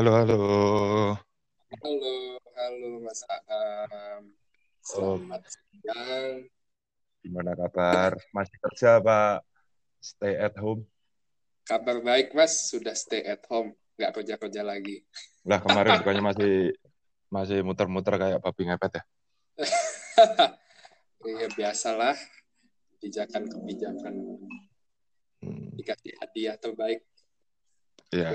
Halo, halo. Halo, halo Mas Aam. Selamat siang. Gimana kabar? Masih kerja, Pak? Stay at home? Kabar baik, Mas. Sudah stay at home. Nggak kerja-kerja lagi. Lah, kemarin bukannya masih masih muter-muter kayak babi ngepet ya? Iya, biasalah. Kebijakan-kebijakan. Hmm, Dikasih hadiah terbaik. Ya,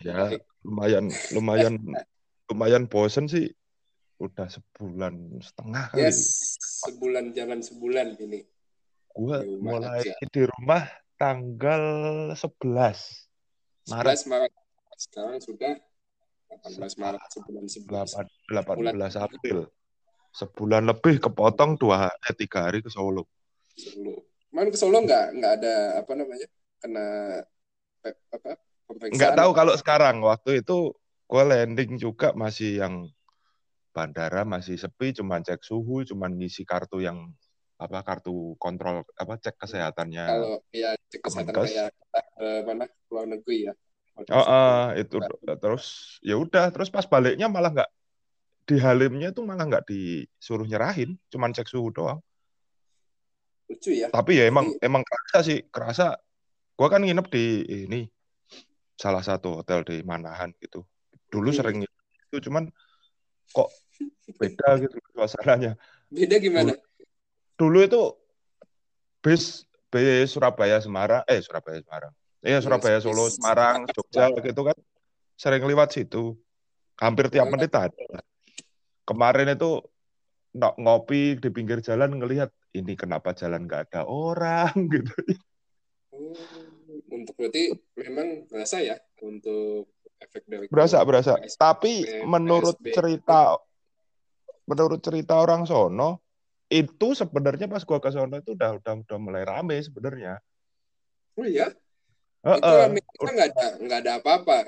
ya lumayan, lumayan, lumayan bosen sih. Udah sebulan setengah kali. Yes, sebulan jalan sebulan ini. Gua Di mulai aja. di rumah tanggal 11 Maret 11 Maret. Sekarang sudah 18 Maret, sebulan sebulan. 8, 18 April. Sebulan lebih kepotong dua eh, tiga hari ke Solo. Solo. Kemarin ke Solo nggak nggak ada apa namanya kena pe- apa Nggak tahu kalau sekarang. Waktu itu gue landing juga masih yang bandara masih sepi, cuman cek suhu, cuman ngisi kartu yang apa kartu kontrol apa cek kesehatannya. kalau ya cek kesehatan Kemenkes. kayak ke mana ke luar negeri ya. Oh, eh, itu terus ya udah terus pas baliknya malah nggak di Halimnya tuh malah nggak disuruh nyerahin, cuman cek suhu doang. Lucu ya. Tapi ya emang Jadi- emang kerasa sih, kerasa. Gua kan nginep di ini salah satu hotel di Manahan gitu. Dulu Hmm. sering itu cuman kok beda gitu suasananya. Beda gimana? Dulu itu bis bis Surabaya Semarang, eh Surabaya Semarang. Iya Surabaya bis Solo Semarang Jogja gitu kan sering lewat situ. Hampir tiap Oh. menit ada. Kemarin itu ngopi di pinggir jalan ngelihat ini kenapa jalan nggak ada orang gitu. Untuk berarti memang berasa ya untuk efek dari Berasa, berasa. PSBB. Tapi menurut PSBB. cerita menurut cerita orang sono itu sebenarnya pas gua ke sono itu udah udah udah mulai rame sebenarnya. Oh iya, itu Heeh. rame kita nggak ada nggak ada apa-apa.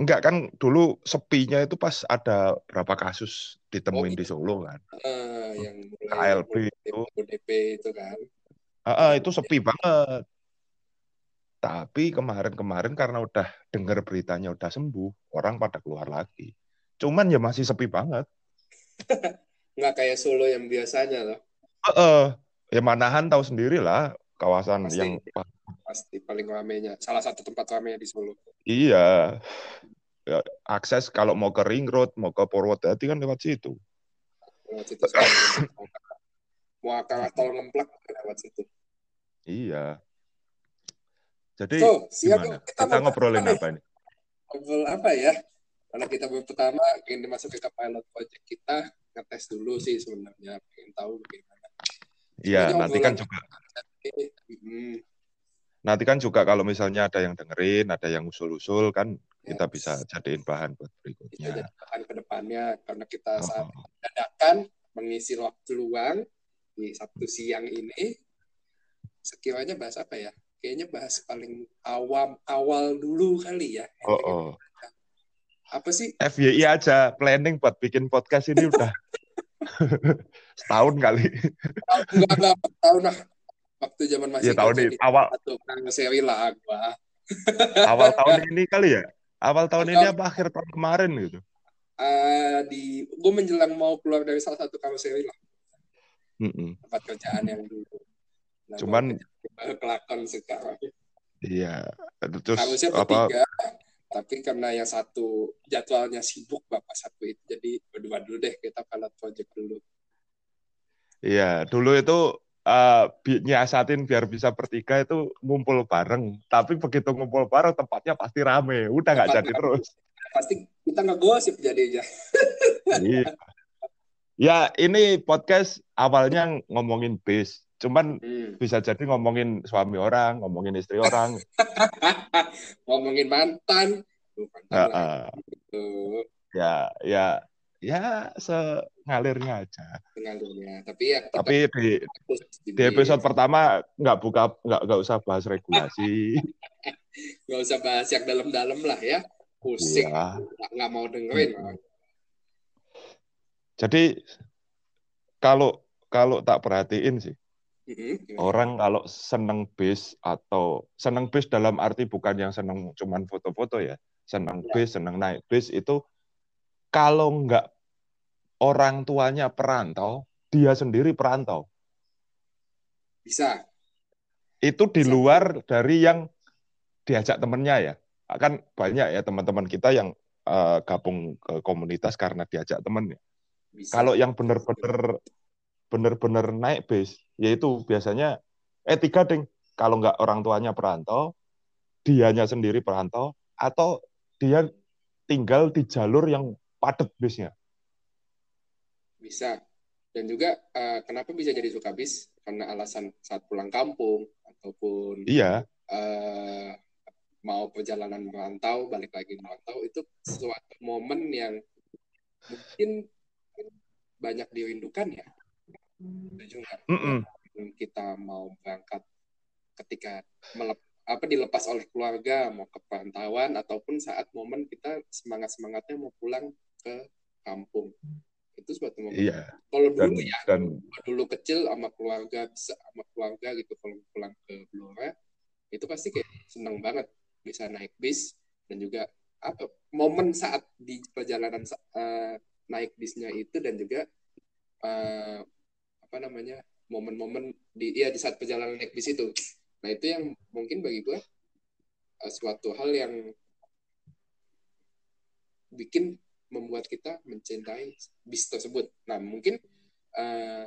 Enggak kan dulu sepinya itu pas ada berapa kasus ditemuin Oh, di Solo kan. Eh, yang mulai KLB itu. ODP itu kan. Heeh, itu sepi banget. Tapi kemarin-kemarin karena udah dengar beritanya udah sembuh, orang pada keluar lagi. Cuman ya masih sepi banget. Nggak kayak Solo yang biasanya loh. Heeh. Ya Manahan tahu sendiri lah kawasan Pasti. yang Pasti paling ramenya. Salah satu tempat ramenya di Solo. Iya. Ya, akses kalau mau ke Ring Road, mau ke Purwodadi kan lewat situ. Lewat situ. Mau akar tol ngemplak lewat situ. Iya. Jadi So, siap gimana? kita Kita ngobrolin apa nih? apa ini? ngobrol apa ya? Karena kita baru pertama ingin dimasukin ke pilot project kita, ngetes dulu sih sebenarnya, pengen tahu bagaimana. Iya, nanti kan juga hmm, nanti kan juga kalau misalnya ada yang dengerin, ada yang usul-usul kan kita Yes. bisa jadiin bahan buat berikutnya. jadi bahan ke depannya karena kita Oh, saat dadakan mengisi waktu luang di Sabtu siang ini sekiranya bahas apa ya? Kayaknya bahas paling awam awal dulu kali ya. oh, oh. Apa sih? FYI aja planning buat bikin podcast ini udah setahun kali. Enggak enggak tahu nah waktu zaman masih Iya tahun ini awal satu seri lah gua. awal tahun ini kali ya. Awal tahun ini apa akhir tahun kemarin gitu. Eh, di gue menjelang mau keluar dari salah satu karoseri lah Mm-mm. tempat kerjaan yang dulu. Nah, Cuman- kelakon sekarang. Iya. Terus Harusnya apa bertiga, tapi karena yang satu jadwalnya sibuk bapak satu itu, jadi berdua dulu deh kita pilot project dulu. Iya, dulu itu bi- nyiasatin biar bisa bertiga itu ngumpul bareng. Tapi begitu ngumpul bareng tempatnya pasti rame. Udah nggak jadi rame. terus. Pasti kita ngegosip jadinya. Iya. Ya, ini podcast awalnya ngomongin bis. Cuman Hmm. bisa jadi ngomongin suami orang, ngomongin istri orang. Ngomongin mantan, Ya, lagi eh, tuh ya, ya, ya sengalirnya aja. pengalirnya. Tapi ya Tapi di, di, episode pertama nggak buka, nggak nggak usah bahas regulasi. nggak usah bahas yang dalam-dalam lah ya. Pusing, Iya. nggak mau dengerin. Mm-mm. Jadi kalau kalau tak perhatiin sih? Orang kalau seneng bis atau seneng bis dalam arti bukan yang seneng cuman foto-foto ya, senang Ya. bis, senang naik bis itu kalau nggak orang tuanya perantau, dia sendiri perantau. Bisa. Itu di Bisa. luar dari yang diajak temennya ya. Kan banyak ya teman-teman kita yang eh, gabung ke komunitas karena diajak temen. ya. Bisa. Kalau yang benar-benar benar-benar naik bis, yaitu biasanya eh tiga ding. Kalau nggak orang tuanya perantau, dianya sendiri perantau, atau dia tinggal di jalur yang padat bisnya. Bisa. Dan juga eh, kenapa bisa jadi suka bis? Karena alasan saat pulang kampung ataupun Iya, eh, mau perjalanan merantau, balik lagi merantau itu suatu momen yang mungkin banyak dirindukan ya. Setuju nggak? mm-mm. Kita mau berangkat ketika melep, apa dilepas oleh keluarga, mau ke perantauan ataupun saat momen kita semangat semangatnya mau pulang ke kampung. Itu suatu momen. iya. Kalau Dan dulu ya, dan dulu kecil sama keluarga bisa sama keluarga gitu kalau pulang ke Blora itu pasti kayak seneng banget bisa naik bis dan juga apa momen saat di perjalanan eh, naik bisnya itu dan juga eh, apa namanya momen-momen di ya di saat perjalanan naik bis itu. Nah itu yang mungkin bagi gue eh, suatu hal yang bikin membuat kita mencintai bis tersebut. Nah mungkin eh,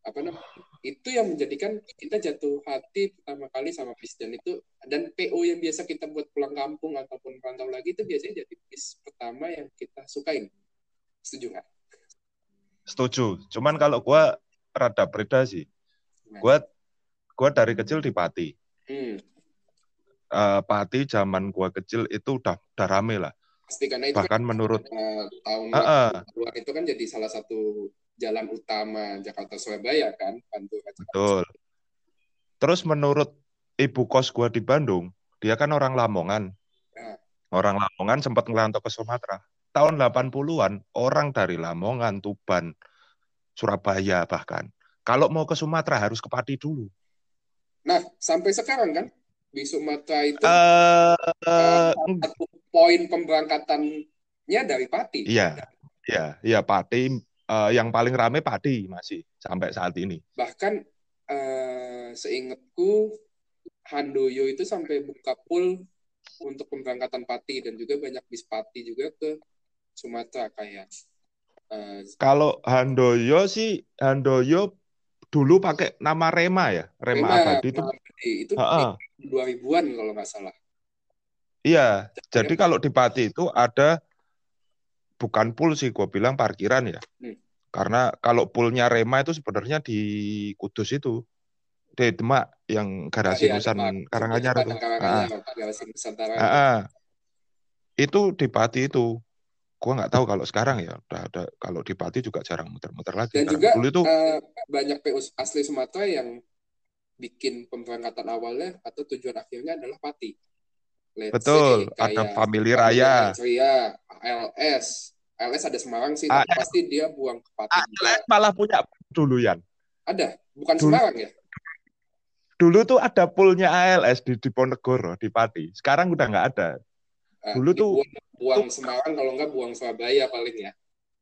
apa namanya itu yang menjadikan kita jatuh hati pertama kali sama bis. Dan itu dan PO yang biasa kita buat pulang kampung ataupun rantau lagi itu biasanya jadi bis pertama yang kita sukain. Setuju nggak? Setuju. Cuman kalau gua rada beda sih. Gimana? Gua gua dari kecil di Pati. Hmm, Eh, Pati zaman gua kecil itu udah udah rame lah. pasti karena itu Bahkan kan, menurut eh, tahun Heeh, 80-an itu kan jadi salah satu jalan utama Jakarta Surabaya kan Jakarta betul. Terus menurut ibu kos gua di Bandung, dia kan orang Lamongan. Ya. Orang Lamongan sempat ngerantau ke Sumatera. Tahun 80-an, orang dari Lamongan, Tuban, Surabaya bahkan. Kalau mau ke Sumatera harus ke Pati dulu. Nah sampai sekarang kan di Sumatera itu eh, eh, satu poin pemberangkatannya dari Pati iya, iya, iya Pati. eh, yang paling rame Pati masih sampai saat ini. bahkan eh, seingatku Handoyo itu sampai buka pool untuk pemberangkatan Pati dan juga banyak bis Pati juga ke Sumatera kayak eh, Kalau Handoyo sih, Handoyo dulu pakai nama Rema ya, Rema Rema, Abadi itu. Abadi. itu Heeh. 2000-an kalau nggak salah. Iya, jadi kalau di Pati itu ada bukan pool sih, gue bilang parkiran ya. Hmm. Karena kalau poolnya Rema itu sebenarnya di Kudus itu, di Demak yang garasi Iya, Nusan. Karanganyar itu. Ah, Garasi Nusantara. ah, ah. Itu di Pati itu. Gua nggak tahu kalau sekarang ya, udah ada. Kalau di Pati juga jarang muter-muter lagi. Dan juga dulu itu eh, banyak PU asli Sumatera yang bikin pemberangkatan awalnya atau tujuan akhirnya adalah Pati. Let's betul say ada Family Raya. Raya, ALS. ALS ada Semarang sih, tapi ALS. pasti dia buang ke Pati. ALS malah punya dulu Yan. Ada, bukan Dulu- Semarang ya? Dulu tuh ada poolnya ALS di Diponegoro di Pati. Sekarang udah nggak ada. Eh, Dulu ini tuh- buang, Semarang kalau nggak buang Surabaya paling ya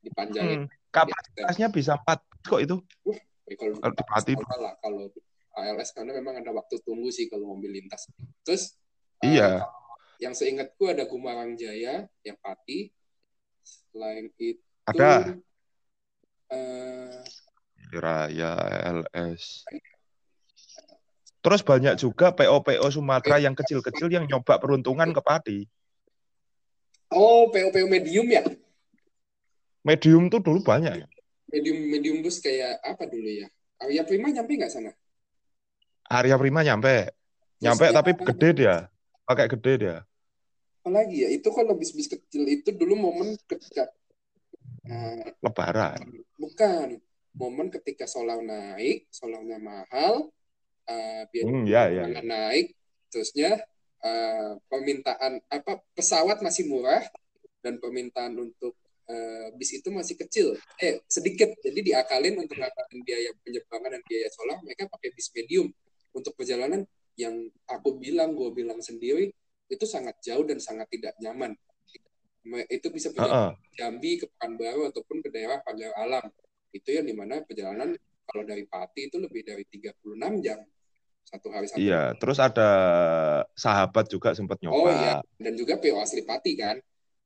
dipanjangin. Hmm, kapasitasnya bisa empat kok itu. Ya, kalau di Pati sama lah kalau ALS karena memang ada waktu tunggu sih kalau mobil lintas. Terus Iya. yang seingatku ada Gumarang Jaya yang Pati. Selain itu Ada eh, Raya ALS. Terus banyak juga PO-PO Sumatera yang kecil-kecil yang nyoba peruntungan ke Pati. Oh PO-PO medium ya? Medium tuh dulu banyak ya. Medium medium bus kayak apa dulu ya? Arya Prima nyampe nggak sana? Arya Prima nyampe. Nyampe tapi gede dia. Pakai gede dia. Apalagi ya? Itu kalau bis-bis kecil itu dulu momen ketika eh, Lebaran. Bukan. Momen ketika solar naik, solarnya mahal, eh, biaya Hmm, ya, ya, naik, terusnya eh, permintaan apa pesawat masih murah dan permintaan untuk eh, bis itu masih kecil, eh sedikit. Jadi diakalin untuk ngakalin biaya penerbangan dan biaya solar, mereka pakai bis medium untuk perjalanan yang aku bilang, gue bilang sendiri itu sangat jauh dan sangat tidak nyaman. Itu bisa uh -uh. Jambi ke Pekanbaru ataupun ke daerah Pagar Alam. Itu yang di mana perjalanan kalau dari Pati itu lebih dari 36 jam satu hari satu. Iya, hari. terus ada sahabat juga sempat nyoba. Oh iya, dan juga PO asli Pati kan,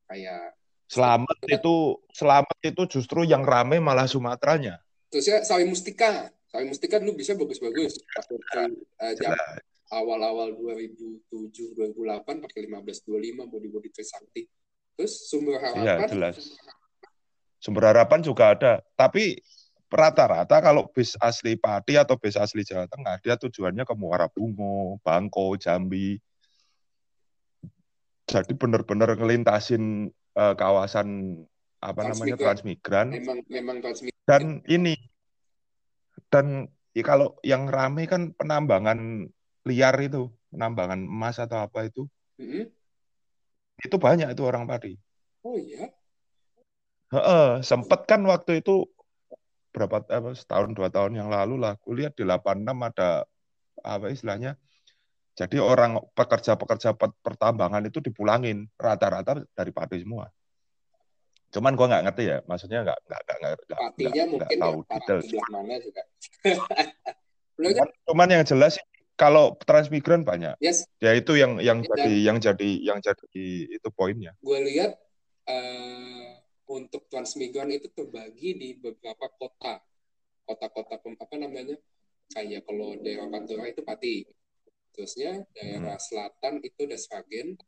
kayak Selamat itu selamat itu justru yang rame malah Sumateranya. Terus ya Sawi Mustika, Sawi Mustika dulu bisa bagus-bagus. uh, jam awal-awal 2007 2008 pakai 1525 body-body Trisakti. Terus sumber harapan. Iya, jelas. Sumber harapan juga ada, tapi rata-rata kalau bis asli Pati atau bis asli Jawa Tengah dia tujuannya ke Muara Bungo, Bangko, Jambi. Jadi benar-benar ngelintasin uh, kawasan apa namanya transmigran. Memang memang transmigran. Dan ini dan ya kalau yang ramai kan penambangan liar itu, penambangan emas atau apa itu. Mm -hmm. Itu banyak itu orang Pati. Oh iya. Heeh, sempet kan waktu itu berapa apa, setahun dua tahun yang lalu lah kuliah di 86 ada apa istilahnya jadi orang pekerja-pekerja pertambangan itu dipulangin rata-rata dari Pati semua. Cuman gua nggak ngerti ya, maksudnya nggak nggak nggak nggak mungkin tahu detail. mana juga. cuman, cuman yang jelas kalau transmigran banyak. Yes. Ya itu yang yang Dan, jadi yang jadi yang jadi itu poinnya. Gue lihat uh, untuk transmigran itu terbagi di beberapa kota. Kota-kota apa namanya? Kayak kalau daerah Pantura itu Pati. Terusnya daerah hmm. selatan itu Desragen,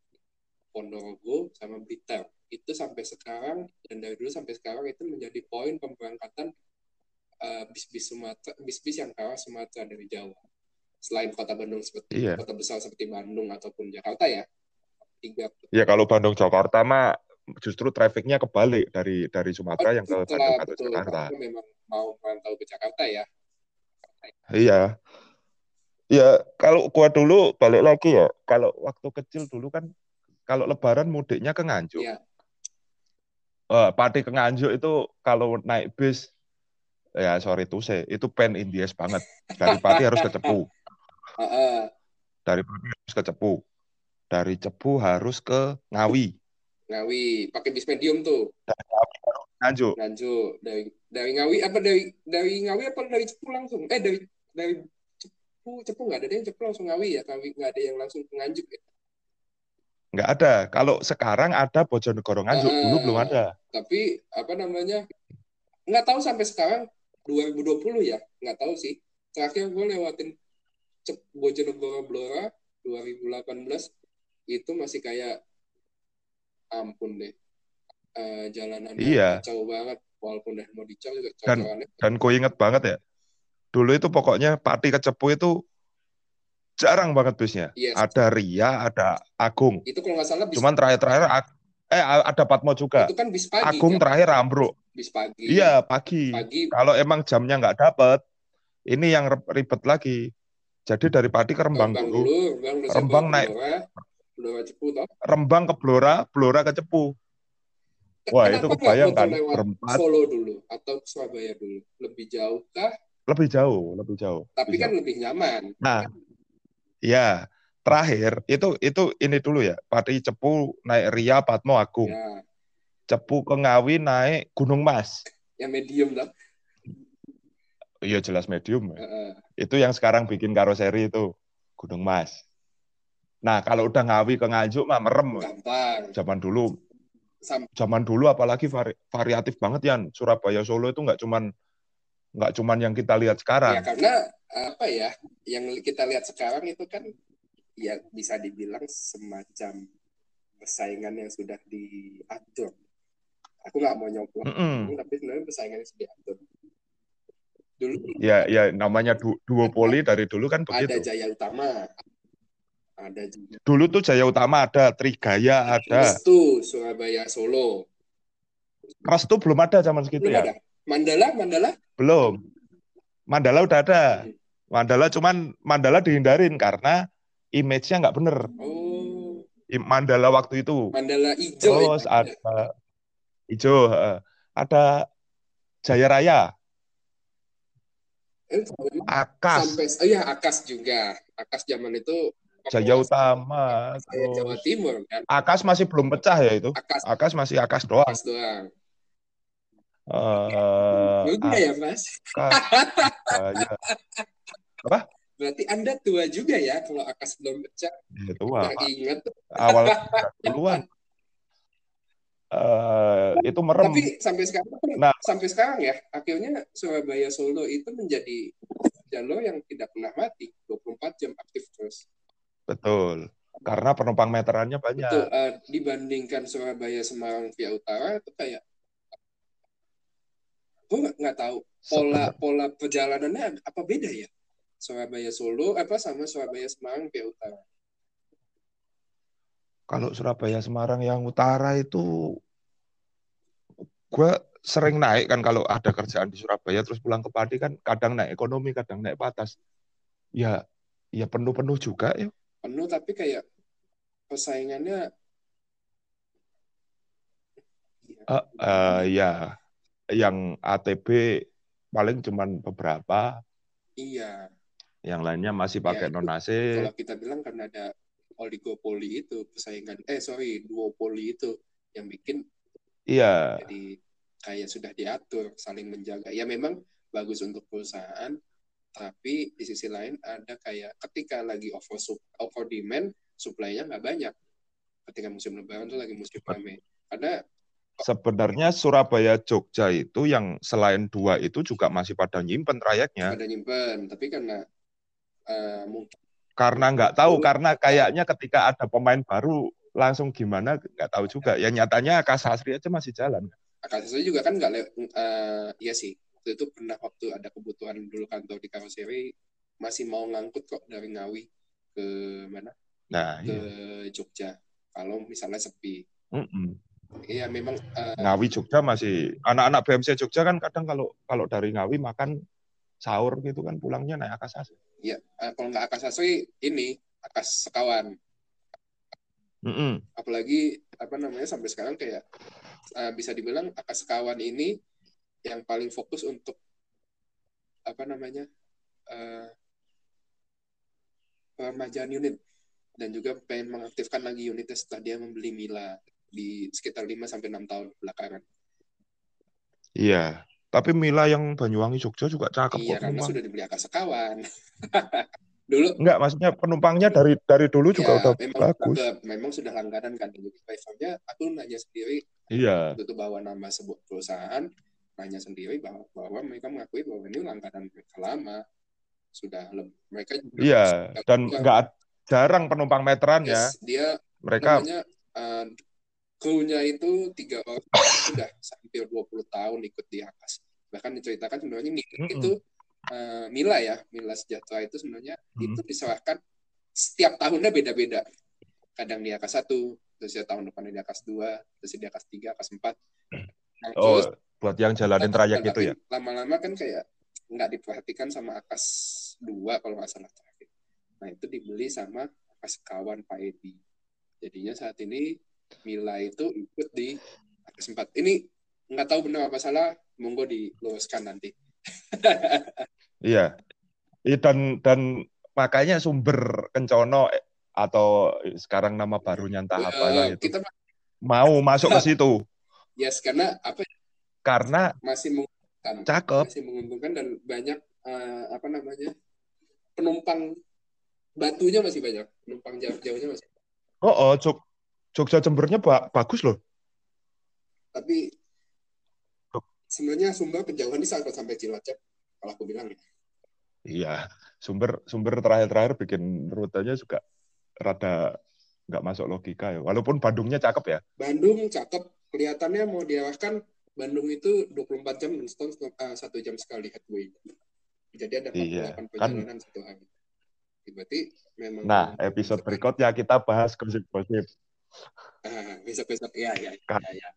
Ponorogo, sama Blitar. Itu sampai sekarang dan dari dulu sampai sekarang itu menjadi poin pemberangkatan uh, bis-bis Sumatera, bis-bis yang ke arah Sumatera dari Jawa. Selain kota Bandung seperti iya. kota besar seperti Bandung ataupun Jakarta ya. Tiga. Ya kalau Bandung Jakarta mah justru trafficnya kebalik dari dari Sumatera oh, yang ke Bandung atau Jakarta. Aku memang mau merantau ke Jakarta ya. Iya. Ya kalau gua dulu balik lagi ya, kalau waktu kecil dulu kan kalau Lebaran mudiknya ke Nganjuk. Iya. Uh, Pati ke Nganjuk itu kalau naik bis ya sorry tuh saya itu pen Indies banget dari Pati harus ke Cepu. Dari Pati harus ke Cepu. Dari Cepu harus ke Ngawi. Ngawi. Pakai bis medium tuh. Nganjuk Nganjuk dari dari Ngawi apa dari dari Ngawi apa dari Cepu langsung? Eh dari dari Cepu Cepu nggak ada yang Cepu langsung Ngawi ya. Ngawi nggak ada yang langsung ke Nganjuk ya. Nggak ada. Kalau sekarang ada Bojonegoro Nganjuk. Uh, dulu belum ada. Tapi apa namanya nggak tahu sampai sekarang 2020 ya. Nggak tahu sih. Terakhir gue lewatin Bojonegoro Blora 2018 itu masih kayak ampun deh uh, jalanan iya. kacau banget walaupun udah mau dicor juga dan dan gue inget banget ya dulu itu pokoknya Pati Kecepu itu jarang banget bisnya yes. ada Ria ada Agung itu kalau nggak salah bis cuman terakhir-terakhir eh ada Patmo juga itu kan bis pagi Agung kan? terakhir Ambro bis pagi iya pagi, pagi. kalau emang jamnya nggak dapet ini yang ribet lagi jadi dari Pati ke Rembang, Rembang dulu, dulu. Rembang, naik Blora Cepu toh? Rembang ke Blora, Blora ke Cepu. Wah, Kenapa itu kebayang kan berempat. Solo dulu atau Surabaya dulu? Lebih jauh kah? Lebih jauh, lebih jauh. Tapi lebih kan jauh. lebih nyaman. Nah, ya terakhir itu itu ini dulu ya. Pati Cepu naik Ria Patmo Agung. Ya. Cepu ke Ngawi naik Gunung Mas. Yang medium lah. Iya jelas medium. Uh -uh. Itu yang sekarang bikin karoseri itu Gunung Mas. Nah, kalau udah ngawi ke Nganjuk mah merem. Gampang. Zaman dulu. Zaman dulu apalagi vari, variatif banget ya. Surabaya Solo itu nggak cuman nggak cuman yang kita lihat sekarang. Ya karena apa ya, yang kita lihat sekarang itu kan ya bisa dibilang semacam persaingan yang sudah diatur. Aku nggak mau nyoblos, mm -mm. tapi sebenarnya persaingan yang sudah diatur. Dulu. Ya, ya namanya du duopoli dari dulu kan begitu. Ada Jaya Utama, ada juga. Dulu tuh Jaya Utama ada, Trigaya ada. Restu Surabaya Solo. Restu belum ada zaman segitu belum ya. Ada. Mandala, Mandala? Belum. Mandala udah ada. Hmm. Mandala cuman Mandala dihindarin karena image-nya nggak bener. Oh. Mandala waktu itu. Mandala hijau. Terus ya? ada hijau, ada Jaya Raya. Eh, Akas. Sampai, oh iya Akas juga. Akas zaman itu Jaya Utama, Saya Jawa Timur kan. Akas masih belum pecah ya itu. Akas Akas masih Akas doang. Akas doang. Eh, Juga ya, Mas. Akas, Jaya. Apa? Berarti Anda tua juga ya kalau Akas belum pecah. Nggak ingat. awal duluan. Eh, itu merem. Tapi sampai sekarang Nah. sampai sekarang ya, akhirnya Surabaya Solo itu menjadi jalur yang tidak pernah mati, 24 jam aktif terus. Betul. Karena penumpang meterannya banyak. Itu eh, dibandingkan Surabaya Semarang via utara itu kayak gue nggak tahu. Pola pola perjalanannya apa beda ya? Surabaya Solo apa sama Surabaya Semarang via utara? Kalau Surabaya Semarang yang utara itu gue sering naik kan kalau ada kerjaan di Surabaya terus pulang ke Pati kan kadang naik ekonomi kadang naik patas ya ya penuh-penuh juga ya penuh tapi kayak persaingannya. Eh, eh, ya yang ATB paling cuman beberapa. Iya. Yang lainnya masih Ya, pakai itu non AC kalau kita bilang karena ada oligopoli itu persaingan. Eh sorry duopoli itu yang bikin iya. jadi kayak sudah diatur saling menjaga. Ya memang bagus untuk perusahaan tapi di sisi lain ada kayak ketika lagi over over demand supply-nya nggak banyak. Ketika musim lebaran itu lagi musim rame. Karena sebenarnya Surabaya Jogja itu yang selain dua itu juga masih pada nyimpen trayeknya pada nyimpen tapi karena eh, mungkin karena nggak tahu karena kayaknya ketika ada pemain baru langsung gimana nggak tahu juga. Ya nyatanya Kasasri aja masih jalan. Akasasi juga kan nggak eh, iya sih waktu itu pernah waktu ada kebutuhan dulu kantor di karoseri masih mau ngangkut kok dari Ngawi ke mana? Nah ke iya. Jogja kalau misalnya sepi. Iya memang eh, Ngawi Jogja masih anak-anak BMC Jogja kan kadang kalau kalau dari Ngawi makan sahur gitu kan pulangnya naik Akasasi ya eh, kalau nggak Akasasi ini Akas Sekawan. Mm-mm. apalagi apa namanya sampai sekarang kayak eh, bisa dibilang Akas Sekawan ini yang paling fokus untuk apa namanya eh peremajaan unit dan juga pengen mengaktifkan lagi unitnya setelah dia membeli Mila di sekitar 5 sampai 6 tahun belakangan. iya tapi Mila yang Banyuwangi Jogja juga cakep Iya, kok karena penumpang sudah dibeli Akas Sekawan. Dulu Enggak, maksudnya penumpangnya dari dari dulu juga ya udah memang bagus. cakep, memang sudah langganan kan jadi aku nanya sendiri Iya, itu bawa nama sebuah perusahaan nanya sendiri bahwa, bahwa mereka mengakui bahwa ini langganan mereka lama sudah leb- mereka juga iya. Dan tua. enggak jarang penumpang meterannya. Yes, dia Mereka namanya uh, krunya itu tiga orang sudah hampir 20 tahun ikut di Akas bahkan diceritakan sebenarnya Mila Mm-mm. itu uh, Mila ya Mila Sejahtera itu sebenarnya Mm. itu diserahkan setiap tahunnya beda-beda kadang di Akas satu terus ya tahun depannya di Akas dua terus di Akas tiga Akas empat nah, oh terus buat yang jalanin trayek tapi itu ya. lama-lama kan kayak nggak diperhatikan sama Akas dua kalau nggak salah terakhir nah itu dibeli sama Akas kawan Pak Edi. Jadinya saat ini Mila itu ikut di Akas 4 ini nggak tahu benar apa salah monggo diluruskan nanti. Iya. Ih, Dan dan makanya sumber Kencono eh, atau sekarang nama barunya entah apa Eh, itu. kita mau masuk ke situ. Yes karena apa ya, karena masih menguntungkan cakep. masih menguntungkan dan banyak eh, apa namanya penumpang batunya masih banyak penumpang jauh-jauhnya masih Oh, oh Jog Jogja Jembernya ba- bagus loh. tapi sebenarnya sumber kejauhan ini sampai sampai Cilacap kalau aku bilang ya. Iya, sumber sumber terakhir-terakhir bikin rutenya juga rada nggak masuk logika ya. Walaupun Bandungnya cakep ya. Bandung cakep kelihatannya mau diarahkan Bandung itu 24 jam non-stop eh, satu jam sekali headway jadi ada 48 Iya, kan. perjalanan satu hari berarti memang Nah, episode berikutnya kita bahas gosip-gosip. Besok-besok ya ya Kan. ya, ya.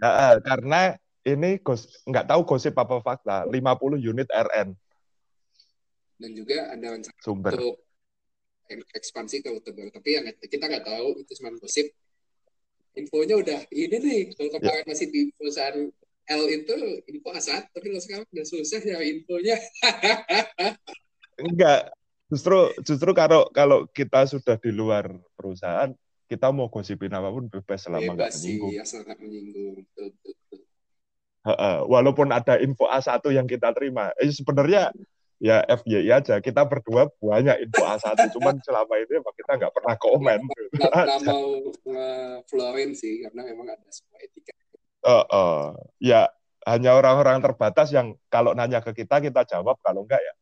Nah, karena ini gos nggak tahu gosip apa fakta, 50 unit RN dan juga ada rencana sumber. untuk ekspansi ke rute baru tapi yang kita nggak tahu itu cuma gosip infonya udah ini nih kalau kemarin masih di perusahaan L itu info A1 tapi kalau sekarang udah susah ya infonya Enggak, justru justru kalau kalau kita sudah di luar perusahaan kita mau gosipin apa pun bebas selama nggak menyinggung. Ya, sangat menyinggung. Betul, betul. Walaupun ada info A1 yang kita terima, eh, sebenarnya ya FYI aja. Kita berdua banyak info A1, cuman selama ini emang kita nggak pernah komen. Nggak pernah mau nge sih, karena memang ada sebuah etika. Uh, uh, ya hanya orang-orang terbatas yang kalau nanya ke kita kita jawab, kalau enggak ya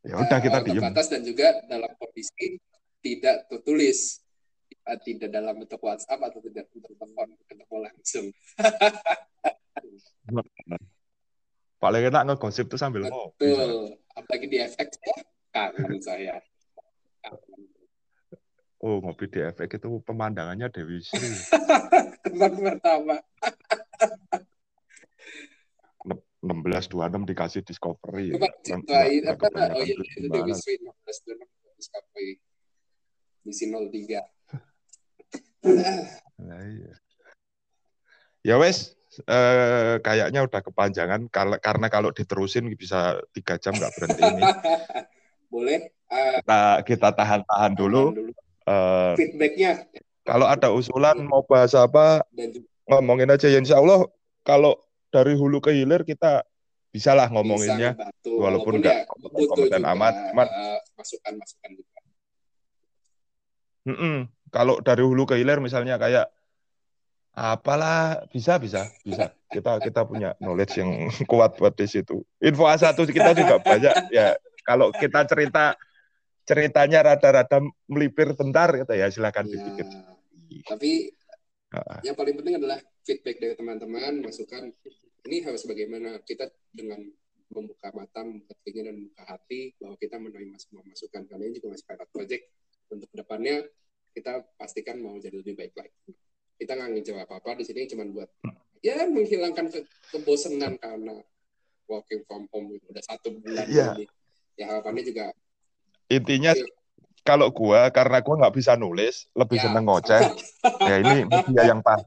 ya udah kita diem. Terbatas dan juga dalam kondisi tidak tertulis tidak dalam bentuk WhatsApp atau tidak bentuk telepon ketemu langsung. Paling enak ngegosip tuh sambil. Betul. Apalagi di FX ya, kangen saya. Oh, ngopi di FX itu pemandangannya Dewi Sri. Tebak pertama. 1626 dikasih discovery. Coba ceritain apa? Oh iya, itu Dewi Sri 1626 discovery. Misi 03. Nah, iya. Ya wes, eh, kayaknya udah kepanjangan karena kalau diterusin bisa tiga jam nggak berhenti ini. Boleh. Uh, kita kita tahan-tahan dulu. Uh, Feedbacknya. Kalau ada usulan mau bahas apa, ngomongin aja. Ya, insya Allah kalau dari hulu ke hilir kita bisa lah ngomonginnya, bisa walaupun nggak ya, kompeten amat. uh, masukan-masukan juga. Mm -mm kalau dari hulu ke hilir misalnya kayak apalah bisa bisa bisa kita kita punya knowledge yang kuat buat di situ info A1 kita juga banyak ya kalau kita cerita ceritanya rada-rada melipir bentar gitu ya silakan ya, dipikir tapi uh. yang paling penting adalah feedback dari teman-teman masukan ini harus bagaimana kita dengan membuka mata, membuka telinga dan membuka hati bahwa kita menerima semua masukan kalian juga masih pilot project untuk ke depannya kita pastikan mau jadi lebih baik lagi. Kita nggak ngejar apa-apa di sini cuma buat ya menghilangkan ke kebosanan karena working from home itu udah satu bulan yeah. ini. Ya harapannya juga intinya ya, kalau gua karena gua nggak bisa nulis lebih ya, seneng ngoceh ya ini media yang pas.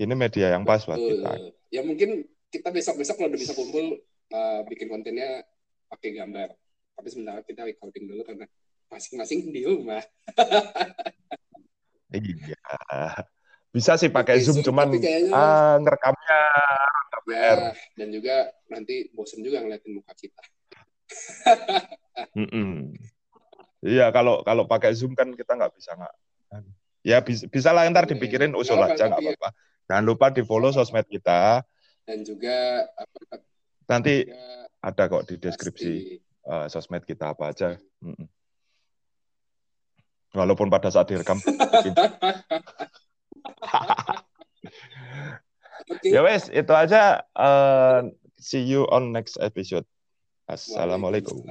Ini media yang pas buat kita. Ya mungkin kita besok besok kalau udah bisa kumpul uh, bikin kontennya pakai gambar. Tapi sebentar kita recording dulu karena masing-masing di rumah. iya. Bisa sih pakai Zoom, Zoom, cuman kayaknya, uh, ngerekamnya. Ya, dan juga nanti bosen juga ngeliatin muka kita. Mm -mm. Iya, kalau kalau pakai Zoom kan kita nggak bisa nggak. Ya bisa, bisa lah ntar dipikirin usul nah, aja nggak apa-apa. Jangan lupa di follow sosmed kita. Dan juga apa, nanti juga ada kok di deskripsi uh, sosmed kita apa aja. Mm -mm. Walaupun pada saat direkam. okay. Ya wes, itu aja. Uh, see you on next episode. Assalamualaikum.